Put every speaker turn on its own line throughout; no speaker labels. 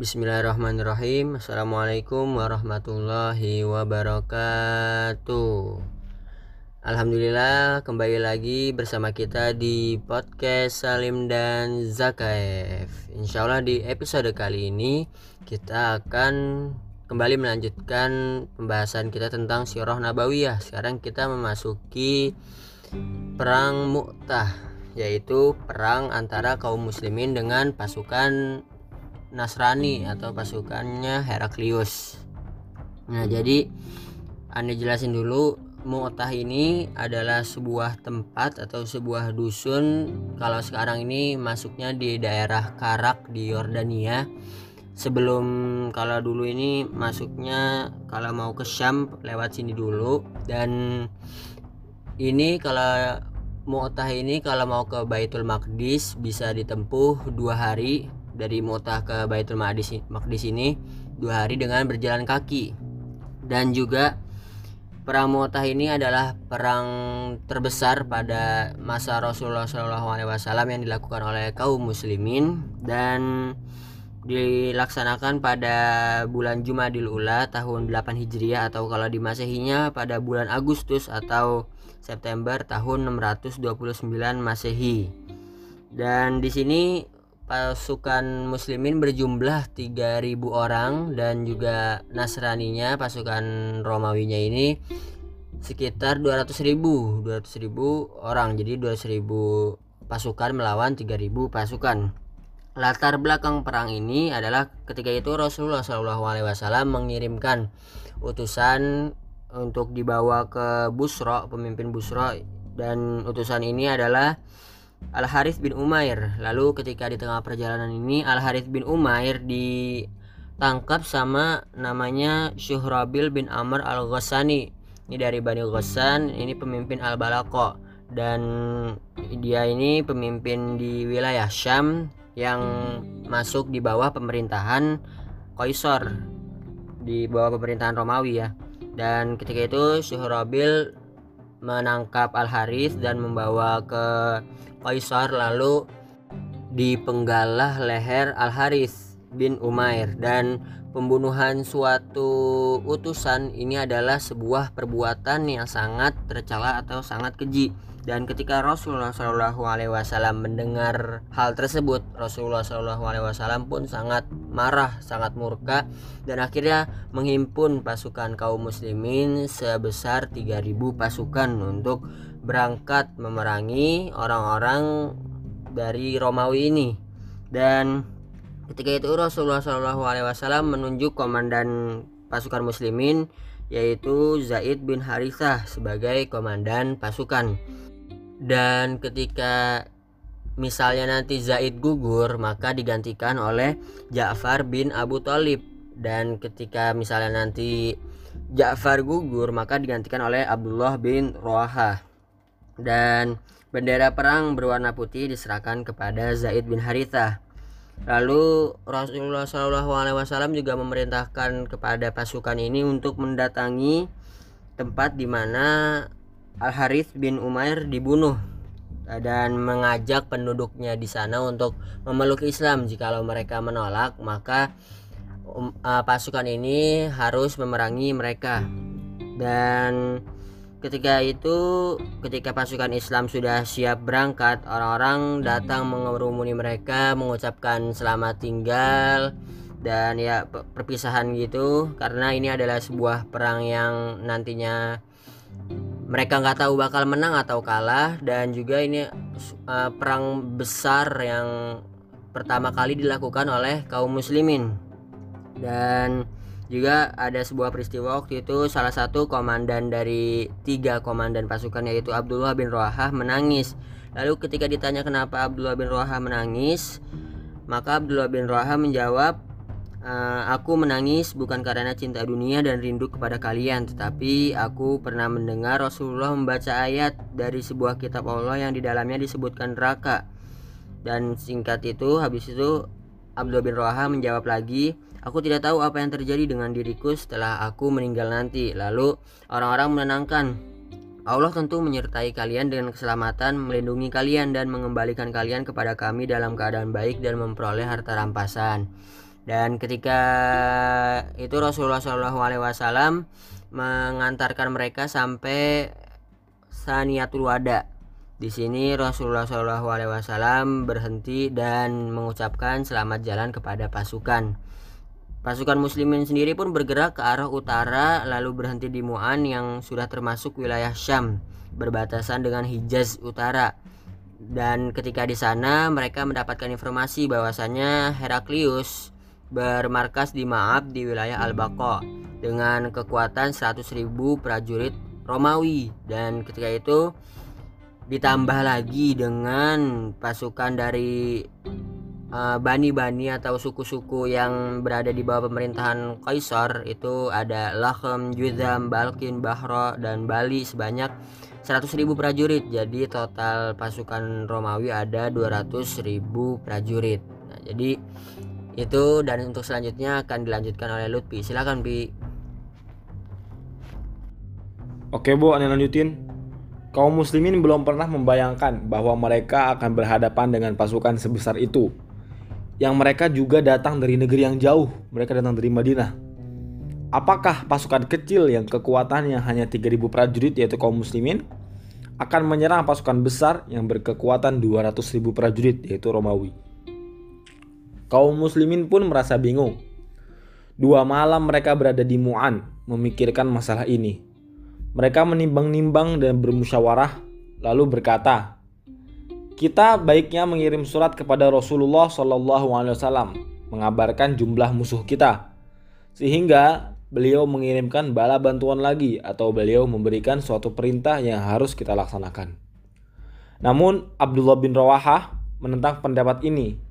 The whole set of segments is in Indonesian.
Bismillahirrahmanirrahim. Assalamualaikum warahmatullahi wabarakatuh. Alhamdulillah kembali lagi bersama kita di podcast Salim dan Zakaev. Insya Allah di episode kali ini kita akan kembali melanjutkan pembahasan kita tentang Sirah Nabawiyah. Sekarang kita memasuki Perang Mu'tah yaitu perang antara kaum muslimin dengan pasukan Nasrani atau pasukannya Heraklius. Nah, jadi Anda jelasin dulu Mu'tah ini adalah sebuah tempat atau sebuah dusun kalau sekarang ini masuknya di daerah Karak di Yordania. Sebelum kalau dulu ini masuknya kalau mau ke Syam lewat sini dulu dan ini kalau Mu'tah ini kalau mau ke Baitul Maqdis bisa ditempuh dua hari dari Mutah ke Baitul Maqdis ini dua hari dengan berjalan kaki dan juga perang Mu'tah ini adalah perang terbesar pada masa Rasulullah SAW yang dilakukan oleh kaum muslimin dan dilaksanakan pada bulan Jumadil Ula tahun 8 Hijriah atau kalau di Masehinya pada bulan Agustus atau September tahun 629 Masehi. Dan di sini pasukan muslimin berjumlah 3000 orang dan juga Nasraninya pasukan Romawinya ini sekitar 200.000 200.000 orang. Jadi 200.000 pasukan melawan 3000 pasukan. Latar belakang perang ini adalah ketika itu Rasulullah SAW mengirimkan utusan untuk dibawa ke Busro pemimpin Busro dan utusan ini adalah Al Harith bin Umair. Lalu ketika di tengah perjalanan ini Al Harith bin Umair ditangkap sama namanya Syuhrabil bin Amr Al Ghassani. Ini dari Bani Ghassan, ini pemimpin Al Balako dan dia ini pemimpin di wilayah Syam yang masuk di bawah pemerintahan Kaisar di bawah pemerintahan Romawi ya. Dan ketika itu Syuhrabil menangkap Al Harith dan membawa ke Kaisar lalu dipenggalah leher Al Haris bin Umair. Dan pembunuhan suatu utusan ini adalah sebuah perbuatan yang sangat tercela atau sangat keji dan ketika Rasulullah Shallallahu Alaihi Wasallam mendengar hal tersebut Rasulullah Shallallahu Alaihi Wasallam pun sangat marah sangat murka dan akhirnya menghimpun pasukan kaum muslimin sebesar 3000 pasukan untuk berangkat memerangi orang-orang dari Romawi ini. Dan ketika itu Rasulullah Shallallahu Alaihi Wasallam menunjuk komandan pasukan muslimin yaitu Zaid bin Harithah sebagai komandan pasukan dan ketika misalnya nanti Zaid gugur maka digantikan oleh Ja'far bin Abu Talib dan ketika misalnya nanti Ja'far gugur maka digantikan oleh Abdullah bin Roha dan bendera perang berwarna putih diserahkan kepada Zaid bin Haritha. Lalu Rasulullah SAW juga memerintahkan kepada pasukan ini untuk mendatangi tempat di mana Al Harith bin Umair dibunuh dan mengajak penduduknya di sana untuk memeluk Islam. Jikalau mereka menolak, maka um, uh, pasukan ini harus memerangi mereka. Dan Ketika itu, ketika pasukan Islam sudah siap berangkat, orang-orang datang mengerumuni mereka, mengucapkan selamat tinggal dan ya perpisahan gitu karena ini adalah sebuah perang yang nantinya mereka nggak tahu bakal menang atau kalah dan juga ini uh, perang besar yang pertama kali dilakukan oleh kaum muslimin dan juga ada sebuah peristiwa waktu itu salah satu komandan dari tiga komandan pasukan yaitu Abdullah bin Rohah menangis. Lalu ketika ditanya kenapa Abdullah bin Rohah menangis, maka Abdullah bin Rohah menjawab, e, Aku menangis bukan karena cinta dunia dan rindu kepada kalian, tetapi aku pernah mendengar Rasulullah membaca ayat dari sebuah kitab Allah yang di dalamnya disebutkan neraka. Dan singkat itu, habis itu Abdullah bin Roha menjawab lagi, Aku tidak tahu apa yang terjadi dengan diriku setelah aku meninggal nanti. Lalu orang-orang menenangkan. Allah tentu menyertai kalian dengan keselamatan, melindungi kalian dan mengembalikan kalian kepada kami dalam keadaan baik dan memperoleh harta rampasan. Dan ketika itu Rasulullah Shallallahu Alaihi Wasallam mengantarkan mereka sampai Saniatul Wada di sini Rasulullah Shallallahu Alaihi Wasallam berhenti dan mengucapkan selamat jalan kepada pasukan. Pasukan muslimin sendiri pun bergerak ke arah utara lalu berhenti di Mu'an yang sudah termasuk wilayah Syam berbatasan dengan Hijaz utara. Dan ketika di sana mereka mendapatkan informasi bahwasanya Heraklius bermarkas di Ma'ab di wilayah Al-Baqa dengan kekuatan 100.000 prajurit Romawi dan ketika itu ditambah lagi dengan pasukan dari uh, bani-bani atau suku-suku yang berada di bawah pemerintahan Kaisar itu ada Lachem, Juzam, Balkin, Bahro dan Bali sebanyak 100.000 prajurit. Jadi total pasukan Romawi ada 200.000 prajurit. Nah, jadi itu dan untuk selanjutnya akan dilanjutkan oleh Lutfi. Silakan Pi.
Oke Bu, ane lanjutin kaum muslimin belum pernah membayangkan bahwa mereka akan berhadapan dengan pasukan sebesar itu. Yang mereka juga datang dari negeri yang jauh, mereka datang dari Madinah. Apakah pasukan kecil yang kekuatannya hanya 3000 prajurit yaitu kaum muslimin akan menyerang pasukan besar yang berkekuatan 200.000 prajurit yaitu Romawi? Kaum muslimin pun merasa bingung. Dua malam mereka berada di Mu'an memikirkan masalah ini mereka menimbang-nimbang dan bermusyawarah, lalu berkata, "Kita baiknya mengirim surat kepada Rasulullah Shallallahu Alaihi Wasallam mengabarkan jumlah musuh kita, sehingga beliau mengirimkan bala bantuan lagi atau beliau memberikan suatu perintah yang harus kita laksanakan." Namun Abdullah bin Rawahah menentang pendapat ini.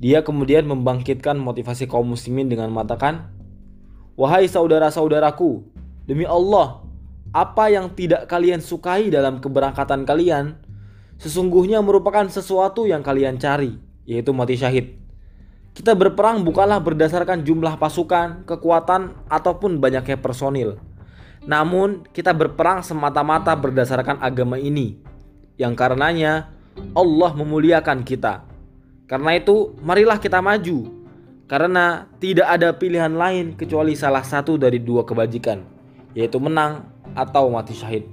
Dia kemudian membangkitkan motivasi kaum muslimin dengan mengatakan, "Wahai saudara-saudaraku, demi Allah, apa yang tidak kalian sukai dalam keberangkatan kalian sesungguhnya merupakan sesuatu yang kalian cari, yaitu mati syahid. Kita berperang bukanlah berdasarkan jumlah pasukan, kekuatan, ataupun banyaknya personil. Namun, kita berperang semata-mata berdasarkan agama ini, yang karenanya Allah memuliakan kita. Karena itu, marilah kita maju, karena tidak ada pilihan lain kecuali salah satu dari dua kebajikan, yaitu menang atau mati syahid.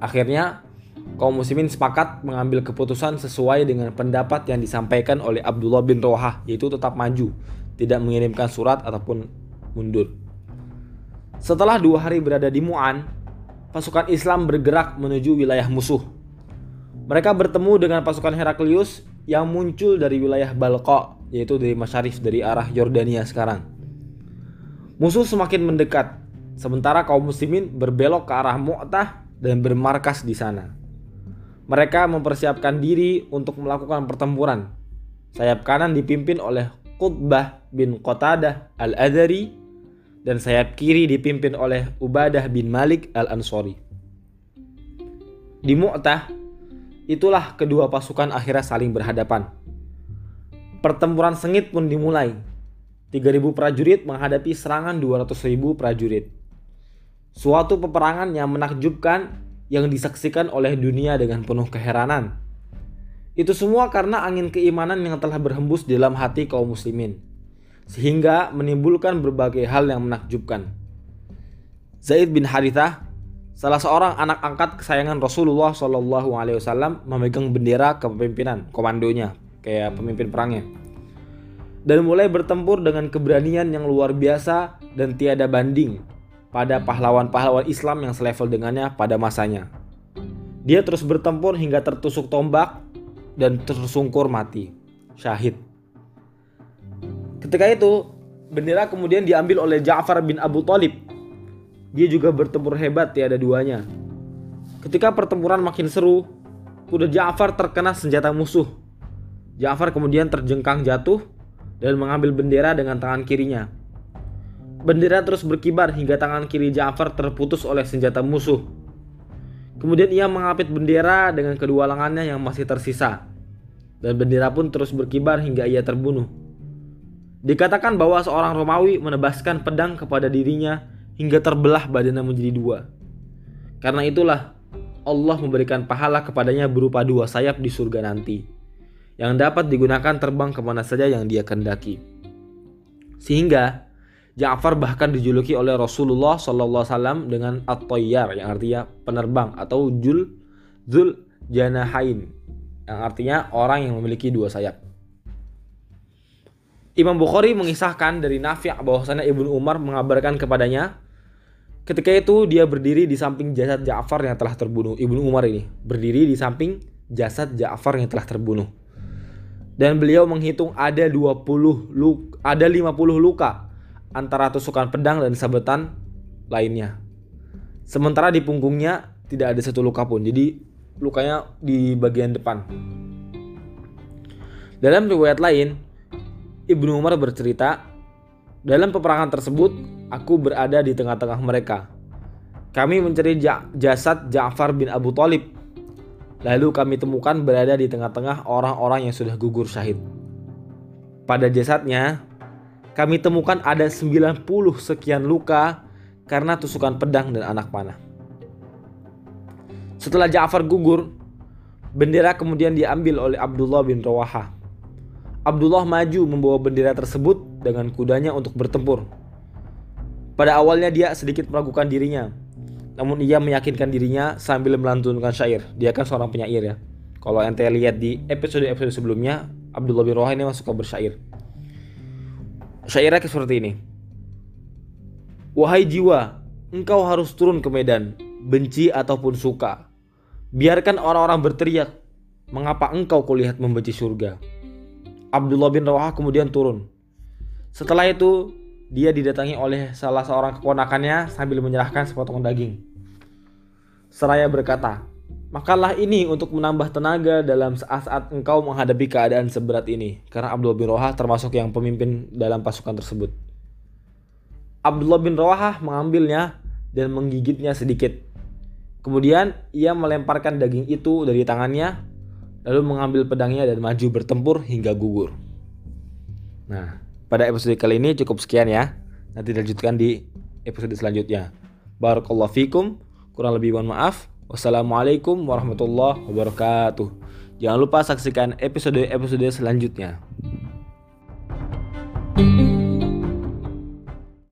Akhirnya, kaum muslimin sepakat mengambil keputusan sesuai dengan pendapat yang disampaikan oleh Abdullah bin Rohah, yaitu tetap maju, tidak mengirimkan surat ataupun mundur. Setelah dua hari berada di Mu'an, pasukan Islam bergerak menuju wilayah musuh. Mereka bertemu dengan pasukan Heraklius yang muncul dari wilayah Balqa, yaitu dari Masyarif dari arah Yordania sekarang. Musuh semakin mendekat sementara kaum muslimin berbelok ke arah Mu'tah dan bermarkas di sana. Mereka mempersiapkan diri untuk melakukan pertempuran. Sayap kanan dipimpin oleh Qutbah bin Qatadah al-Adhari dan sayap kiri dipimpin oleh Ubadah bin Malik al-Ansori. Di Mu'tah, itulah kedua pasukan akhirnya saling berhadapan. Pertempuran sengit pun dimulai. 3000 prajurit menghadapi serangan 200.000 prajurit. Suatu peperangan yang menakjubkan yang disaksikan oleh dunia dengan penuh keheranan. Itu semua karena angin keimanan yang telah berhembus dalam hati kaum muslimin. Sehingga menimbulkan berbagai hal yang menakjubkan. Zaid bin Harithah, salah seorang anak angkat kesayangan Rasulullah Shallallahu Alaihi Wasallam, memegang bendera kepemimpinan, komandonya, kayak pemimpin perangnya. Dan mulai bertempur dengan keberanian yang luar biasa dan tiada banding pada pahlawan-pahlawan Islam yang selevel dengannya pada masanya. Dia terus bertempur hingga tertusuk tombak dan tersungkur mati, syahid. Ketika itu, bendera kemudian diambil oleh Ja'far bin Abu Talib. Dia juga bertempur hebat tiada duanya. Ketika pertempuran makin seru, kuda Ja'far terkena senjata musuh. Ja'far kemudian terjengkang jatuh dan mengambil bendera dengan tangan kirinya. Bendera terus berkibar hingga tangan kiri Ja'far terputus oleh senjata musuh. Kemudian ia mengapit bendera dengan kedua lengannya yang masih tersisa. Dan bendera pun terus berkibar hingga ia terbunuh. Dikatakan bahwa seorang Romawi menebaskan pedang kepada dirinya hingga terbelah badannya menjadi dua. Karena itulah Allah memberikan pahala kepadanya berupa dua sayap di surga nanti yang dapat digunakan terbang ke mana saja yang dia kendaki. Sehingga Ja'far bahkan dijuluki oleh Rasulullah SAW dengan at-tayyar yang artinya penerbang atau jul zul janahain yang artinya orang yang memiliki dua sayap. Imam Bukhari mengisahkan dari Nafi' bahwasanya Ibnu Umar mengabarkan kepadanya ketika itu dia berdiri di samping jasad Ja'far yang telah terbunuh. Ibnu Umar ini berdiri di samping jasad Ja'far yang telah terbunuh. Dan beliau menghitung ada 20 luka, ada 50 luka antara tusukan pedang dan sabetan lainnya. Sementara di punggungnya tidak ada satu luka pun. Jadi lukanya di bagian depan. Dalam riwayat lain, Ibnu Umar bercerita, dalam peperangan tersebut, aku berada di tengah-tengah mereka. Kami mencari jasad Ja'far bin Abu Talib. Lalu kami temukan berada di tengah-tengah orang-orang yang sudah gugur syahid. Pada jasadnya, kami temukan ada 90 sekian luka karena tusukan pedang dan anak panah. Setelah Ja'far gugur, bendera kemudian diambil oleh Abdullah bin Rawaha. Abdullah maju membawa bendera tersebut dengan kudanya untuk bertempur. Pada awalnya dia sedikit meragukan dirinya, namun ia meyakinkan dirinya sambil melantunkan syair. Dia kan seorang penyair ya. Kalau ente lihat di episode-episode sebelumnya, Abdullah bin Roha ini suka bersyair. Syairnya seperti ini. Wahai jiwa, engkau harus turun ke medan, benci ataupun suka. Biarkan orang-orang berteriak, mengapa engkau kulihat membenci surga? Abdullah bin Rawah kemudian turun. Setelah itu, dia didatangi oleh salah seorang keponakannya sambil menyerahkan sepotong daging. Seraya berkata, Makanlah ini untuk menambah tenaga dalam saat-saat engkau menghadapi keadaan seberat ini. Karena Abdullah bin Rawah termasuk yang pemimpin dalam pasukan tersebut. Abdullah bin Rawah mengambilnya dan menggigitnya sedikit. Kemudian ia melemparkan daging itu dari tangannya lalu mengambil pedangnya dan maju bertempur hingga gugur. Nah, pada episode kali ini cukup sekian ya. Nanti dilanjutkan di episode selanjutnya. Barakallahu fikum. Kurang lebih mohon maaf. Wassalamualaikum warahmatullahi wabarakatuh. Jangan lupa saksikan episode-episode selanjutnya.